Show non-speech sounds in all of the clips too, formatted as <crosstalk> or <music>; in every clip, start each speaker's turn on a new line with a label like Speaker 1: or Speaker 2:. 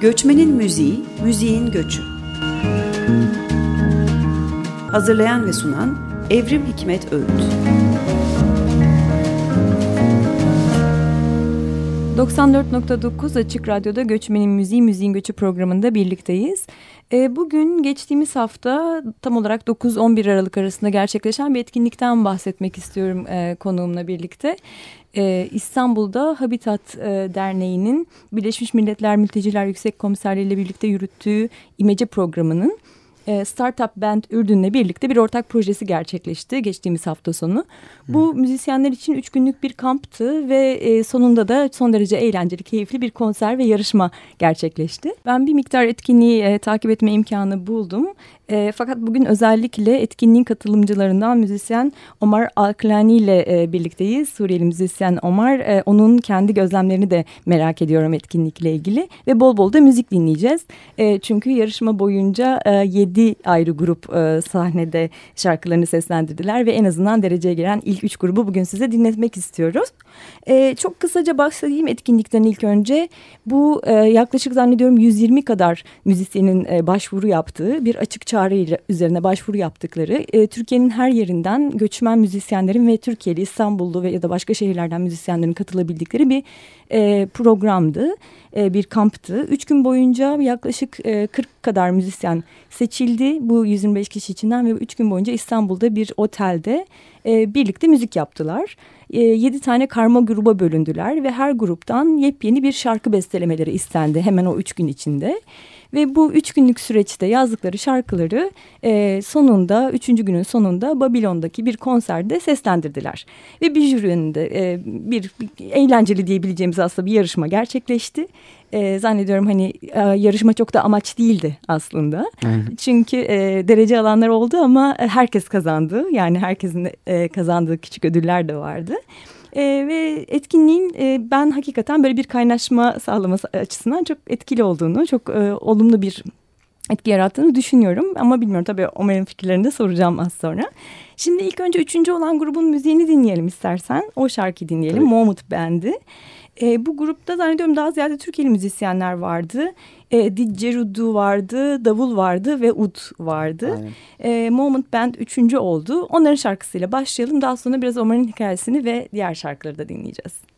Speaker 1: Göçmenin Müziği, Müziğin Göçü. Hazırlayan ve sunan Evrim Hikmet Öğüt.
Speaker 2: 94.9 Açık Radyo'da Göçmenin Müziği, Müziğin Göçü programında birlikteyiz. E, bugün geçtiğimiz hafta tam olarak 9-11 Aralık arasında gerçekleşen bir etkinlikten bahsetmek istiyorum e, konuğumla birlikte. E, İstanbul'da Habitat e, Derneği'nin Birleşmiş Milletler Mülteciler Yüksek Komiserliği ile birlikte yürüttüğü İmece programının e, Startup Band Ürdün'le birlikte bir ortak projesi gerçekleşti geçtiğimiz hafta sonu. Bu müzisyenler için üç günlük bir kamptı ve e, sonunda da son derece eğlenceli, keyifli bir konser ve yarışma gerçekleşti. Ben bir miktar etkinliği e, takip etme imkanı buldum. E, fakat bugün özellikle etkinliğin katılımcılarından müzisyen Omar Alklani ile e, birlikteyiz. Suriyeli müzisyen Omar. E, onun kendi gözlemlerini de merak ediyorum etkinlikle ilgili. Ve bol bol da müzik dinleyeceğiz. E, çünkü yarışma boyunca e, 7 ayrı grup e, sahnede şarkılarını seslendirdiler. Ve en azından dereceye giren ilk üç grubu bugün size dinletmek istiyoruz. E, çok kısaca bahsedeyim etkinlikten ilk önce. Bu e, yaklaşık zannediyorum 120 kadar müzisyenin e, başvuru yaptığı bir açık çağrı üzerine başvuru yaptıkları e, Türkiye'nin her yerinden göçmen müzisyenlerin ve Türkiye'li İstanbullu ve ya da başka şehirlerden müzisyenlerin katılabildikleri bir e, programdı. E, bir kamptı. Üç gün boyunca yaklaşık e, 40 kadar müzisyen seçildi bu 125 kişi içinden ve üç gün boyunca İstanbul'da bir otelde e, birlikte müzik yaptılar. E, yedi tane karma gruba bölündüler ve her gruptan yepyeni bir şarkı bestelemeleri istendi hemen o üç gün içinde. Ve bu üç günlük süreçte yazdıkları şarkıları e, sonunda, üçüncü günün sonunda Babilon'daki bir konserde seslendirdiler. Ve bir jüri önünde e, bir, bir eğlenceli diyebileceğimiz aslında bir yarışma gerçekleşti. E, zannediyorum hani e, yarışma çok da amaç değildi aslında. Hı. Çünkü e, derece alanlar oldu ama herkes kazandı. Yani herkesin e, kazandığı küçük ödüller de vardı. E, ve etkinliğin e, ben hakikaten böyle bir kaynaşma sağlaması açısından çok etkili olduğunu, çok e, olumlu bir etki yarattığını düşünüyorum. Ama bilmiyorum tabii Omer'in fikirlerini de soracağım az sonra. Şimdi ilk önce üçüncü olan grubun müziğini dinleyelim istersen. O şarkıyı dinleyelim. Tabii. Momut Band'i. E, bu grupta zannediyorum daha ziyade Türkiye'li müzisyenler vardı. E, Didgeridoo vardı, davul vardı ve ud vardı. E, Moment Band üçüncü oldu. Onların şarkısıyla başlayalım. Daha sonra biraz Omar'ın hikayesini ve diğer şarkıları da dinleyeceğiz.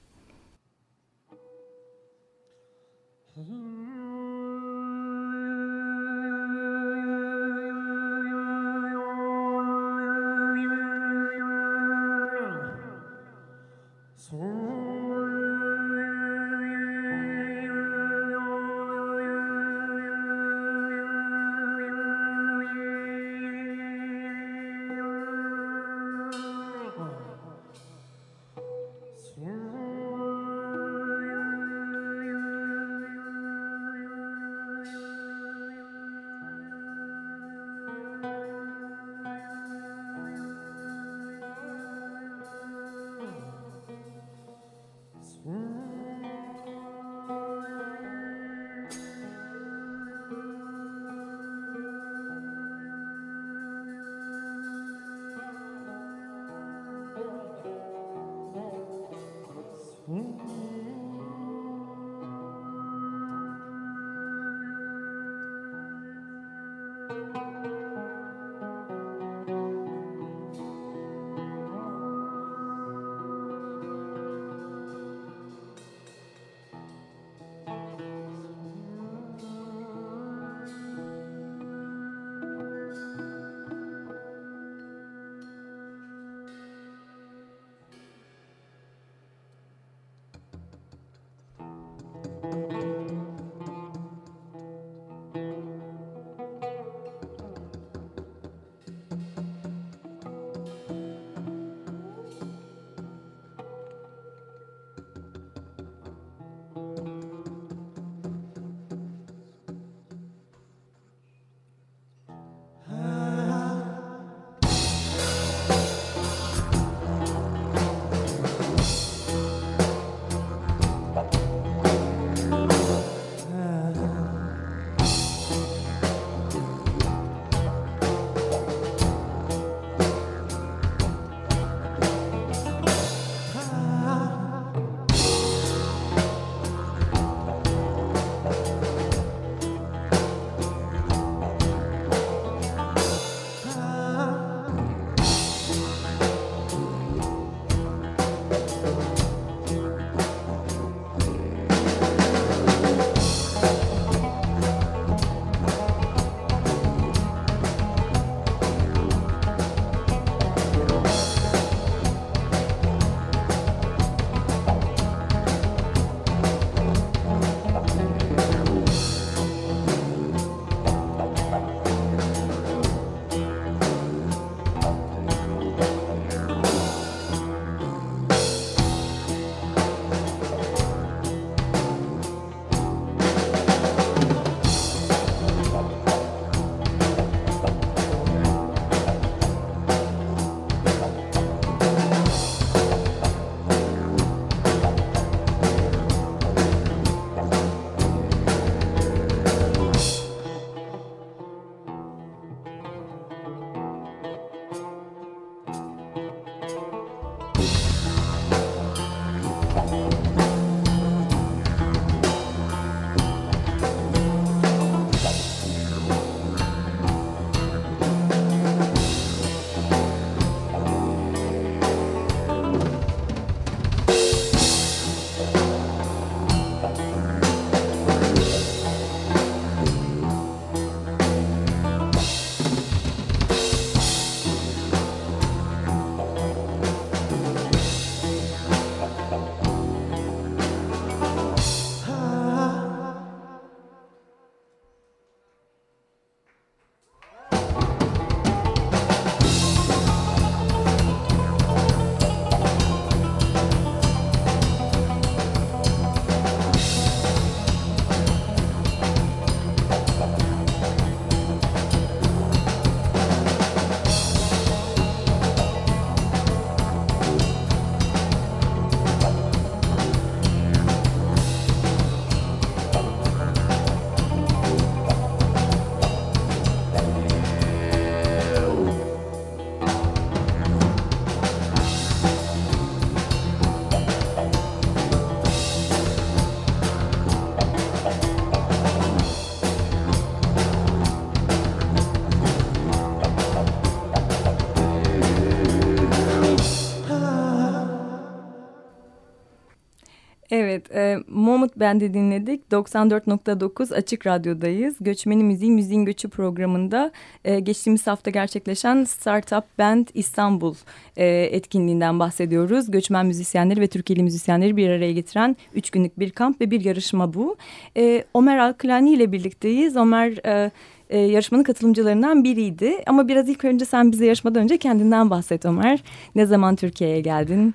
Speaker 2: E, Moment Band'i dinledik. 94.9 Açık Radyo'dayız. Göçmeni Müziği, Müziğin Göçü programında e, geçtiğimiz hafta gerçekleşen Startup Band İstanbul e, etkinliğinden bahsediyoruz. Göçmen müzisyenleri ve Türkiye'li müzisyenleri bir araya getiren üç günlük bir kamp ve bir yarışma bu. E, Ömer Alklani ile birlikteyiz. Ömer... E, e, yarışmanın katılımcılarından biriydi. Ama biraz ilk önce sen bize yarışmadan önce kendinden bahset Ömer. Ne zaman Türkiye'ye geldin?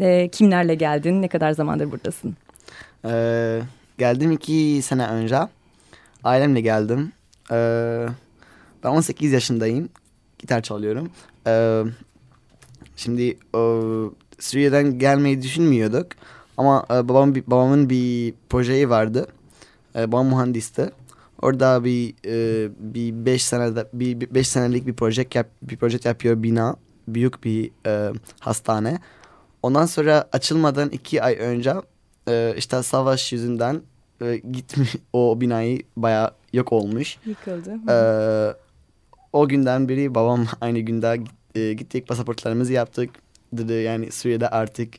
Speaker 2: E, kimlerle geldin? Ne kadar zamandır buradasın?
Speaker 3: Ee, geldim iki sene önce. Ailemle geldim. Ee, ben 18 yaşındayım. Gitar çalıyorum. Ee, şimdi o, Suriye'den gelmeyi düşünmüyorduk. Ama e, babam babamın bir projeyi vardı. E, babam mühendisti. Orada bir e, bir beş senede bir beş senelik bir proje yap, bir proje yapıyor bina büyük bir e, hastane. Ondan sonra açılmadan iki ay önce e, işte savaş yüzünden e, gitmiş <laughs> o binayı baya yok olmuş.
Speaker 2: Yıkıldı.
Speaker 3: E, o günden beri babam <laughs> aynı günde e, gittik pasaportlarımızı yaptık. Dedi yani Suriye'de artık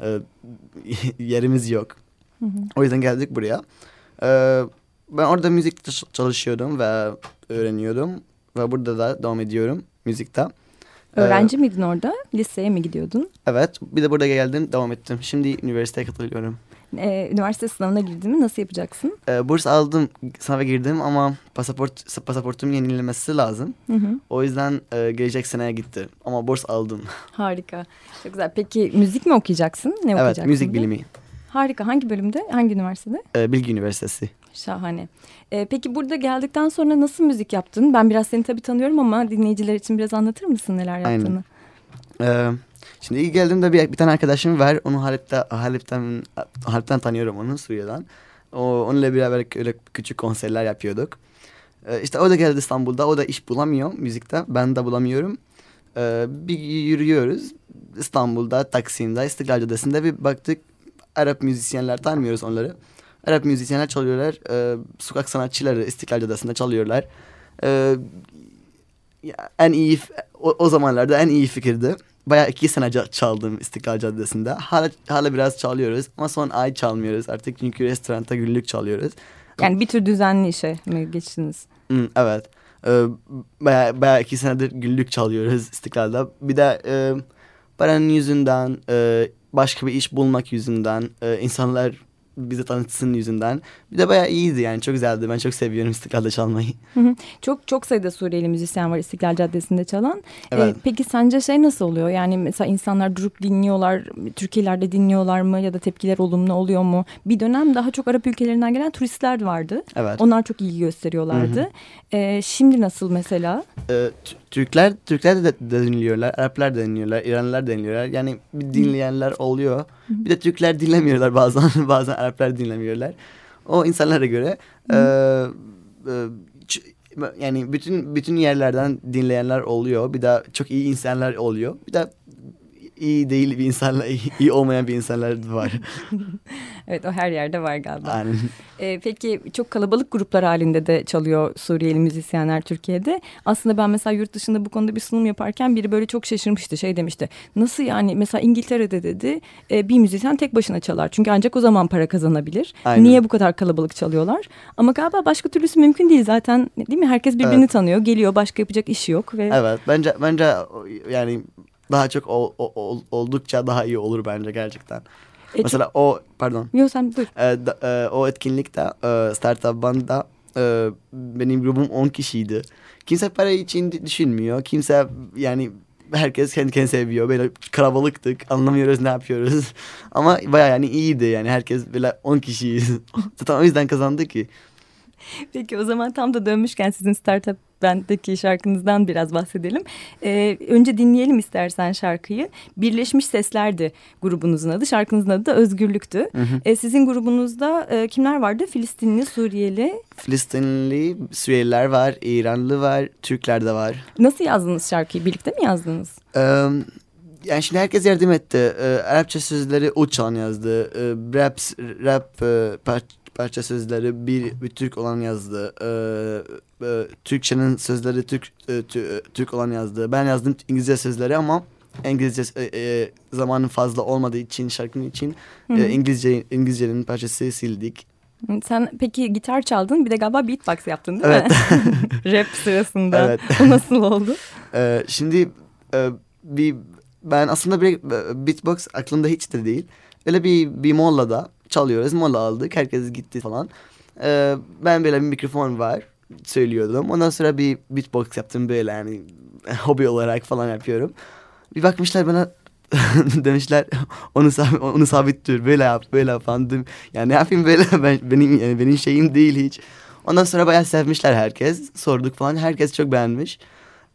Speaker 3: e, <laughs> yerimiz yok.
Speaker 2: Hı hı.
Speaker 3: O yüzden geldik buraya. E, ben orada müzik çalışıyordum ve öğreniyordum. Ve burada da devam ediyorum müzikte.
Speaker 2: Öğrenci ee, miydin orada? Liseye mi gidiyordun?
Speaker 3: Evet. Bir de burada geldim, devam ettim. Şimdi üniversiteye katılıyorum.
Speaker 2: Ee, üniversite sınavına girdin mi? Nasıl yapacaksın?
Speaker 3: Ee, burs aldım, sınava girdim ama pasaport pasaportum yenilenmesi lazım.
Speaker 2: Hı hı.
Speaker 3: O yüzden e, gelecek seneye gitti. Ama burs aldım. <laughs>
Speaker 2: Harika. Çok güzel. Peki müzik mi okuyacaksın? Ne
Speaker 3: evet,
Speaker 2: okuyacaksın?
Speaker 3: Evet, müzik bilimi.
Speaker 2: Harika. Hangi bölümde? Hangi üniversitede?
Speaker 3: Ee, Bilgi Üniversitesi.
Speaker 2: Şahane. Ee, peki burada geldikten sonra nasıl müzik yaptın? Ben biraz seni tabii tanıyorum ama dinleyiciler için biraz anlatır mısın neler yaptığını?
Speaker 3: Aynen. Şimdi ilk geldiğimde bir, bir tane arkadaşım var. Onu Halep'te, Halep'ten, Halep'ten tanıyorum onu Suriye'den. O, onunla beraber öyle küçük konserler yapıyorduk. Ee, işte o da geldi İstanbul'da. O da iş bulamıyor müzikte. Ben de bulamıyorum. Ee, bir yürüyoruz. İstanbul'da, Taksim'de, İstiklal Caddesi'nde bir baktık. Arap müzisyenler tanımıyoruz onları. Arap müzisyenler çalıyorlar. E, sokak sanatçıları İstiklal Caddesi'nde çalıyorlar. E, en iyi o, o zamanlarda en iyi fikirdi. Bayağı iki sene çaldım İstiklal Caddesi'nde. Hala, hala biraz çalıyoruz ama son ay çalmıyoruz artık çünkü restoranda günlük çalıyoruz.
Speaker 2: Yani bir tür düzenli işe mi geçtiniz?
Speaker 3: Hmm, evet. Ee, bayağı, bayağı iki senedir günlük çalıyoruz İstiklal'da. Bir de e, paranın yüzünden, e, başka bir iş bulmak yüzünden e, insanlar bize tanıtsın yüzünden. Bir de bayağı iyiydi yani çok güzeldi. Ben çok seviyorum İstiklal'de çalmayı.
Speaker 2: Çok çok sayıda Suriyeli müzisyen var İstiklal Caddesi'nde çalan.
Speaker 3: Evet.
Speaker 2: Ee, peki sence şey nasıl oluyor? Yani mesela insanlar durup dinliyorlar, Türkiye'lerde dinliyorlar mı ya da tepkiler olumlu oluyor mu? Bir dönem daha çok Arap ülkelerinden gelen turistler vardı.
Speaker 3: Evet.
Speaker 2: Onlar çok ilgi gösteriyorlardı. Ee, şimdi nasıl mesela?
Speaker 3: Ee, Türkler Türkler de, de dinliyorlar, Araplar da dinliyorlar, İranlılar da dinliyorlar. Yani bir dinleyenler oluyor. Bir de Türkler dinlemiyorlar bazen, <laughs> bazen Araplar dinlemiyorlar. O insanlara göre e, e, yani bütün bütün yerlerden dinleyenler oluyor. Bir de çok iyi insanlar oluyor. Bir de iyi değil bir insanla iyi, iyi olmayan bir insanlar var. <laughs>
Speaker 2: evet o her yerde var galiba.
Speaker 3: Aynen.
Speaker 2: Ee, peki çok kalabalık gruplar halinde de çalıyor Suriyeli müzisyenler Türkiye'de. Aslında ben mesela yurt dışında bu konuda bir sunum yaparken biri böyle çok şaşırmıştı. Şey demişti nasıl yani mesela İngiltere'de dedi e, bir müzisyen tek başına çalar. Çünkü ancak o zaman para kazanabilir.
Speaker 3: Aynen.
Speaker 2: Niye bu kadar kalabalık çalıyorlar? Ama galiba başka türlüsü mümkün değil zaten değil mi? Herkes birbirini
Speaker 3: evet.
Speaker 2: tanıyor geliyor başka yapacak işi yok. ve.
Speaker 3: Evet bence bence yani daha çok ol, ol, oldukça daha iyi olur bence gerçekten. E, Mesela o pardon.
Speaker 2: Yok sen dur.
Speaker 3: E, da, e, o etkinlikte e, Startup Band'da e, benim grubum 10 kişiydi. Kimse para için düşünmüyor. Kimse yani herkes kendi kendini seviyor. Böyle kalabalıktık. Anlamıyoruz ne yapıyoruz. <laughs> Ama baya yani iyiydi yani. Herkes böyle 10 kişiyiz. <laughs> Zaten o yüzden kazandı ki.
Speaker 2: Peki o zaman tam da dönmüşken sizin Startup Band'deki şarkınızdan biraz bahsedelim. Ee, önce dinleyelim istersen şarkıyı. Birleşmiş Sesler'di grubunuzun adı. Şarkınızın adı da Özgürlük'tü.
Speaker 3: Hı hı.
Speaker 2: Ee, sizin grubunuzda e, kimler vardı? Filistinli, Suriyeli?
Speaker 3: Filistinli, Suriyeliler var, İranlı var, Türkler de var.
Speaker 2: Nasıl yazdınız şarkıyı? Birlikte mi yazdınız?
Speaker 3: Ee, yani şimdi herkes yardım etti. Ee, Arapça sözleri Uçan yazdı. Ee, rap, rap e, parça sözleri bir, bir Türk olan yazdı. Ee, e, Türkçenin sözleri Türk e, Türk olan yazdı. Ben yazdım İngilizce sözleri ama İngilizce e, e, zamanın fazla olmadığı için şarkının için e, İngilizce İngilizcenin parçası sildik.
Speaker 4: Sen peki gitar çaldın bir de galiba beatbox yaptın değil
Speaker 3: Evet.
Speaker 4: mi? <laughs> Rap sırasında.
Speaker 3: Evet.
Speaker 4: O nasıl oldu?
Speaker 3: E, şimdi e, bir ben aslında bir e, beatbox aklımda hiç de değil. Öyle bir bir mollada çalıyoruz. Molla aldık. Herkes gitti falan. E, ben böyle bir mikrofon var söylüyordum. Ondan sonra bir beatbox yaptım böyle yani <laughs> hobi olarak falan yapıyorum. Bir bakmışlar bana <laughs> demişler onu sabit, onu sabit dur böyle yap böyle yap falan. Yani ne yapayım böyle <laughs> ben, benim yani benim şeyim değil hiç. Ondan sonra bayağı sevmişler herkes. Sorduk falan herkes çok beğenmiş.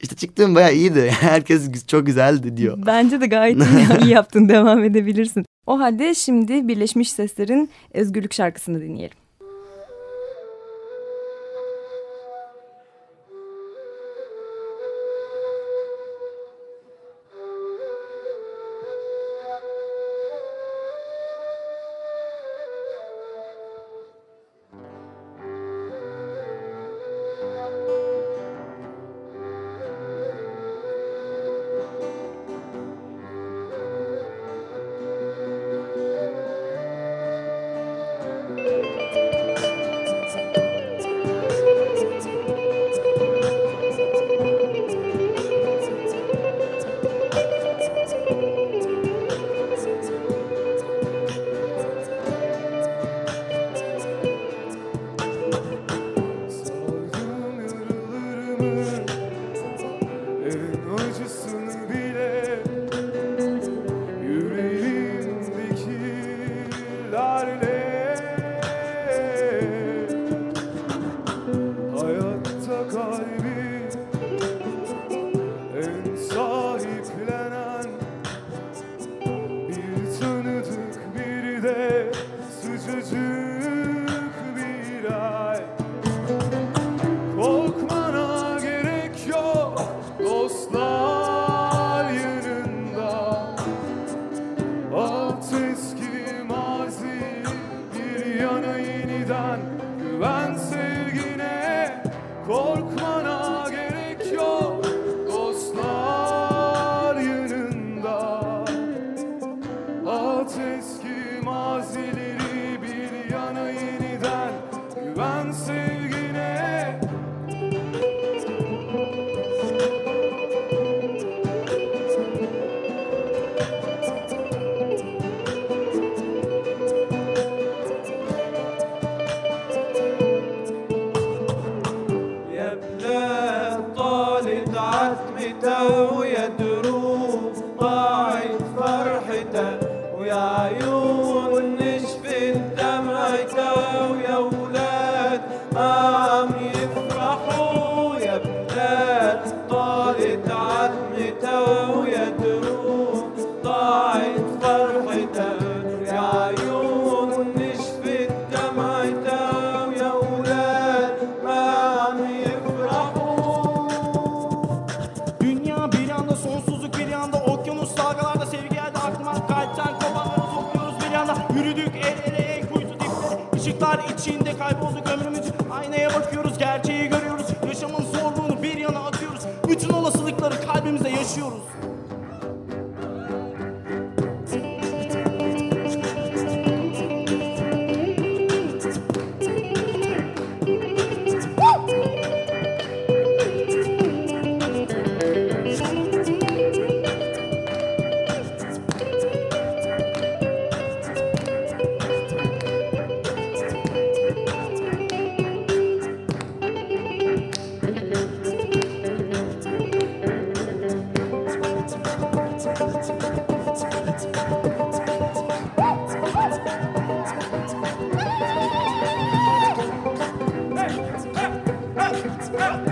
Speaker 3: İşte çıktığım bayağı iyiydi. Herkes çok güzeldi diyor.
Speaker 4: Bence de gayet iyi yaptın. Devam edebilirsin. O halde şimdi Birleşmiş Sesler'in Özgürlük şarkısını dinleyelim.
Speaker 5: Bulutlar içinde kayboldu ömrümüz. Aynaya bakıyoruz. Let's go!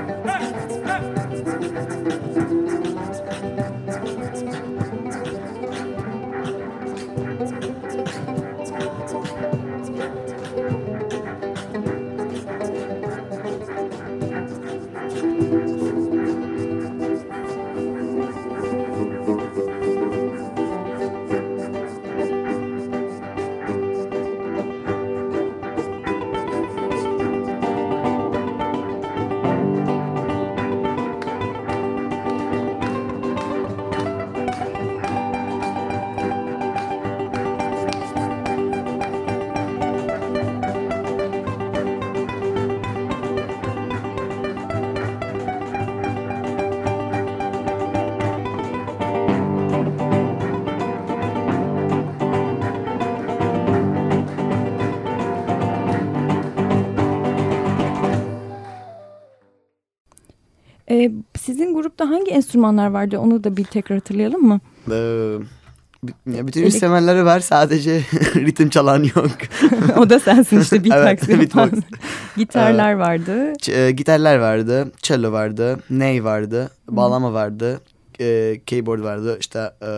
Speaker 5: El ele en kuytu dipte ışıklar içinde
Speaker 2: E, sizin grupta hangi enstrümanlar vardı onu da bir tekrar hatırlayalım mı?
Speaker 3: Ee, ya bütün instrumenleri var sadece <laughs> ritim çalan yok. <laughs>
Speaker 2: o da sensin işte beatbox
Speaker 3: Evet, beatbox. <laughs>
Speaker 2: Gitarlar vardı.
Speaker 3: Ç- e, gitarlar vardı, cello vardı, ney vardı, bağlama vardı, e, keyboard vardı. İşte e,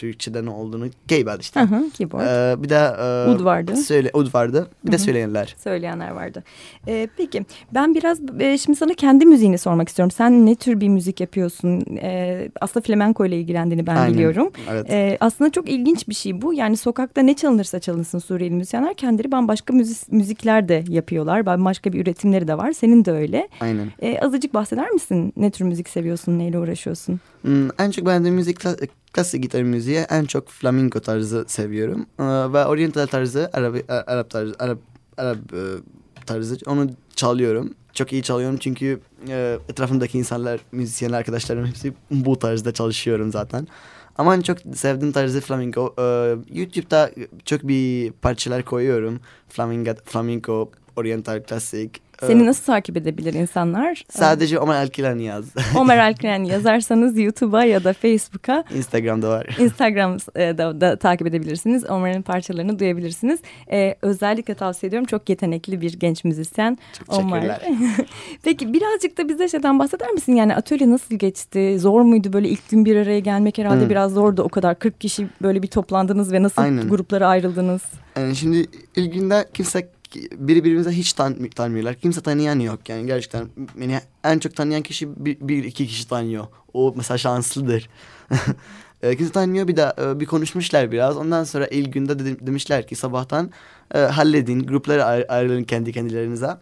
Speaker 3: Türkçe'de ne olduğunu keyboard işte.
Speaker 2: Hı hı, keyboard.
Speaker 3: Ee, bir de e,
Speaker 2: Ud vardı.
Speaker 3: Söyle, ud vardı. Bir de
Speaker 2: Hı hı.
Speaker 3: söyleyenler.
Speaker 2: Söyleyenler vardı. Ee, peki ben biraz e, şimdi sana kendi müziğini sormak istiyorum. Sen ne tür bir müzik yapıyorsun? Ee, aslında flamenko ile ilgilendiğini ben
Speaker 3: Aynen.
Speaker 2: biliyorum.
Speaker 3: Evet.
Speaker 2: Ee, aslında çok ilginç bir şey bu. Yani sokakta ne çalınırsa çalınsın Suriyeli müzisyenler kendileri bambaşka müzik, müzikler de yapıyorlar. Bambaşka bir üretimleri de var. Senin de öyle.
Speaker 3: Aynen.
Speaker 2: Ee, azıcık bahseder misin? Ne tür müzik seviyorsun? Neyle uğraşıyorsun?
Speaker 3: Hmm, en çok beğendiğim müzik klasik gitar müziği. En çok flamenco tarzı seviyorum. Ee, ve oriental tarzı, Arap, Arap tarzı, Arap, Arap e, tarzı onu çalıyorum. Çok iyi çalıyorum çünkü e, etrafımdaki insanlar, müzisyenler arkadaşlarım hepsi bu tarzda çalışıyorum zaten. Ama en çok sevdiğim tarzı flamenco. Ee, YouTube'da çok bir parçalar koyuyorum. Flamenco, flamenco oriental klasik. Ee,
Speaker 2: Seni nasıl takip edebilir insanlar?
Speaker 3: Sadece Omar Alkilan yaz. <laughs>
Speaker 2: Ömer <laughs> Alkren yazarsanız YouTube'a ya da Facebook'a
Speaker 3: Instagram'da var.
Speaker 2: Instagram'da da takip edebilirsiniz. Ömer'in parçalarını duyabilirsiniz. Ee, özellikle tavsiye ediyorum. Çok yetenekli bir genç müzisyen.
Speaker 3: Çok teşekkürler. <laughs>
Speaker 2: Peki birazcık da bize şeyden bahseder misin? Yani atölye nasıl geçti? Zor muydu böyle ilk gün bir araya gelmek herhalde
Speaker 3: Hı.
Speaker 2: biraz zordu. O kadar 40 kişi böyle bir toplandınız ve nasıl
Speaker 3: Aynen.
Speaker 2: gruplara ayrıldınız?
Speaker 3: Yani şimdi ilk günde kimse biri birbirimize hiç tan tanımıyorlar. Kimse tanıyan yok yani gerçekten. Beni en çok tanıyan kişi bir, bir iki kişi tanıyor. O mesela şanslıdır. <laughs> E, kimse tanımıyor bir de e, bir konuşmuşlar biraz. Ondan sonra ilk günde de, demişler ki sabahtan e, halledin gruplara ayr- ayrılın kendi kendilerinize.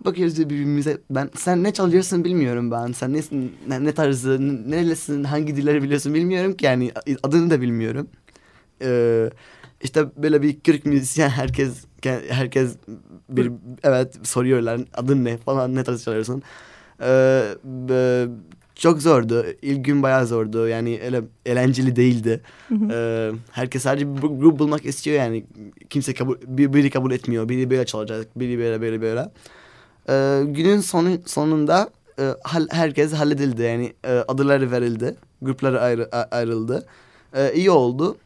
Speaker 3: Bakıyoruz birbirimize ben sen ne çalıyorsun bilmiyorum ben. Sen ne, ne, ne tarzı, nerelisin, hangi dilleri biliyorsun bilmiyorum ki yani adını da bilmiyorum. Eee işte böyle bir 40 müzisyen herkes herkes bir evet soruyorlar adın ne falan ne tarz çalıyorsun. Ee, e, çok zordu. İlk gün bayağı zordu. Yani öyle eğlenceli değildi. Ee, herkes sadece bir grup bulmak istiyor yani. Kimse kabul bir, biri kabul etmiyor. Biri böyle çalacak, biri böyle böyle böyle. Ee, günün sonu sonunda e, herkes halledildi. Yani e, adları verildi. Gruplara ayrı, ayrıldı. Ee, iyi oldu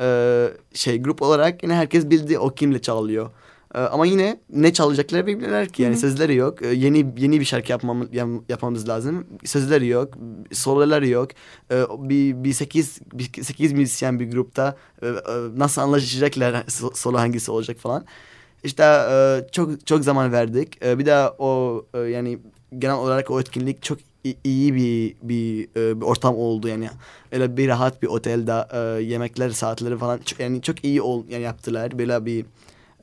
Speaker 3: e, şey grup olarak yine herkes bildi o kimle çalıyor. E, ama yine ne çalacakları bilmiyorlar ki yani sözleri yok. E, yeni yeni bir şarkı yapmam, yapmamız lazım. Sözleri yok, soloları yok. E, bir bir sekiz bir sekiz müzisyen bir grupta e, e, nasıl anlaşacaklar <laughs> so- solo hangisi olacak falan. İşte e, çok çok zaman verdik. E, bir de o e, yani genel olarak o etkinlik çok iyi bir bir, e, bir ortam oldu yani öyle bir rahat bir otelde e, yemekler saatleri falan çok, yani çok iyi ol yani yaptılar böyle bir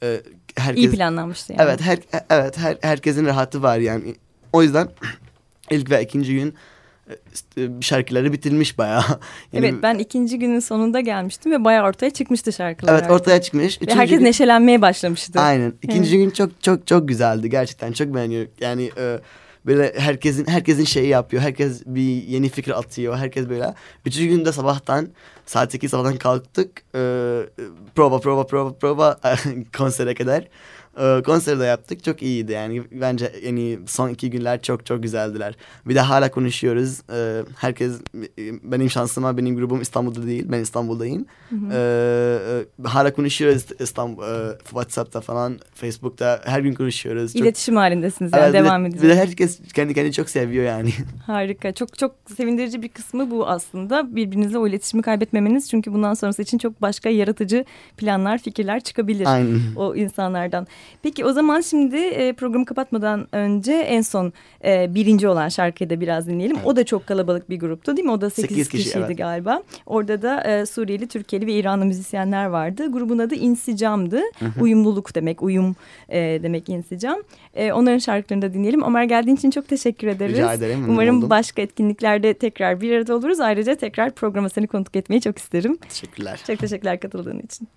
Speaker 3: e, herkes
Speaker 2: İyi planlanmıştı yani.
Speaker 3: evet her evet her herkesin rahatı var yani o yüzden <clears throat> ilk ve ikinci gün e, işte şarkıları bitirmiş bayağı. <laughs> Yani,
Speaker 2: Evet ben ikinci günün sonunda gelmiştim ve bayağı ortaya çıkmıştı şarkılar.
Speaker 3: evet
Speaker 2: artık.
Speaker 3: ortaya çıkmış.
Speaker 2: Ve herkes
Speaker 3: gün-
Speaker 2: neşelenmeye başlamıştı.
Speaker 3: Aynen. İkinci gün çok çok çok güzeldi gerçekten. Çok beğeniyorum. Yani e, böyle herkesin herkesin şeyi yapıyor. Herkes bir yeni fikir atıyor. Herkes böyle. Üçüncü günde sabahtan saat 8 sabahtan kalktık. E, prova prova prova prova <laughs> konsere kadar. E, konseri de yaptık. Çok iyiydi yani. Bence yani son iki günler çok çok güzeldiler. Bir de hala konuşuyoruz. E, herkes benim şansıma benim grubum İstanbul'da değil. Ben İstanbul'dayım. E, e, hala konuşuyoruz İstanbul e, WhatsApp'ta falan, Facebook'ta her gün konuşuyoruz. Çok-
Speaker 2: İletişim halindesiniz yani
Speaker 3: Evet,
Speaker 2: devam
Speaker 3: Bir de herkes kendi kendini çok seviyor yani. <laughs>
Speaker 2: Harika. Çok çok sevindirici bir kısmı bu aslında. Birbirinizle o iletişimi kaybetmemeniz. Çünkü bundan sonrası için çok başka yaratıcı planlar, fikirler çıkabilir.
Speaker 3: Aynen.
Speaker 2: o insanlardan. Peki o zaman şimdi e, programı kapatmadan önce en son e, birinci olan şarkıyı da biraz dinleyelim. O da çok kalabalık bir gruptu değil mi? O da sekiz
Speaker 3: Sekiz kişi,
Speaker 2: kişiydi
Speaker 3: evet.
Speaker 2: galiba. Orada da e, Suriyeli, Türkiye'li ve İranlı müzisyenler vardı. Grubun adı İnsicam'dı. Uyumluluk demek, uyum e, demek insicam. E, onların şarkılarını da dinleyelim. Ömer geldiğin için çok teşekkür ederiz.
Speaker 3: Rica ederim,
Speaker 2: Umarım
Speaker 3: oldum.
Speaker 2: başka etkinliklerde tekrar bir arada oluruz. Ayrıca tekrar programa seni konuk etmeyi çok isterim.
Speaker 3: Teşekkürler.
Speaker 2: Çok teşekkürler katıldığın için.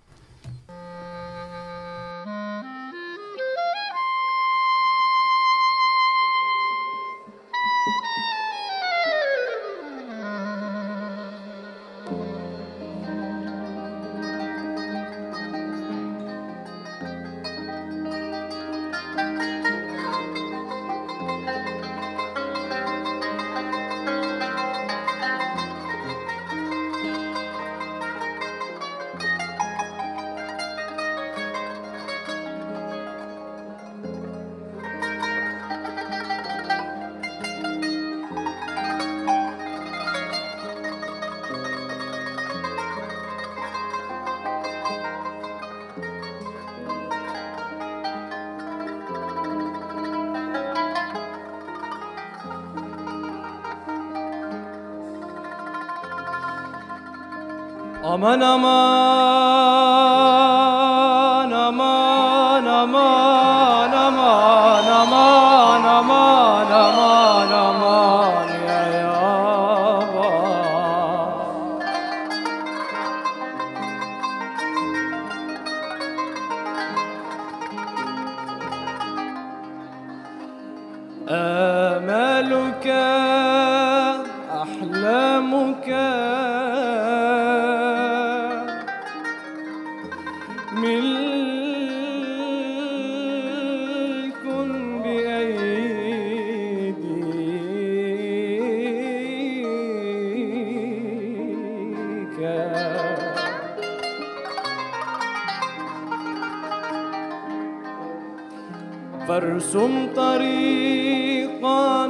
Speaker 6: Aman aman فارسم طريقا.